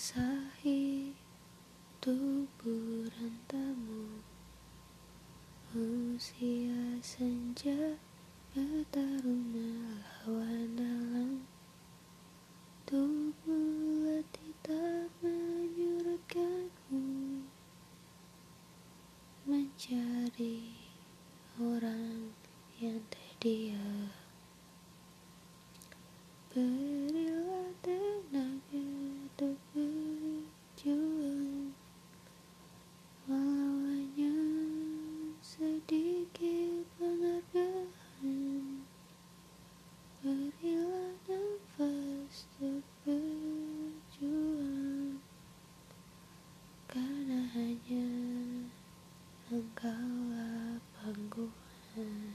basahi tubuh rantamu usia senja betaruna lawan alam tubuh letih tak menyurutkanmu. Mencari orang yang terdiam. engkaulah panggungan.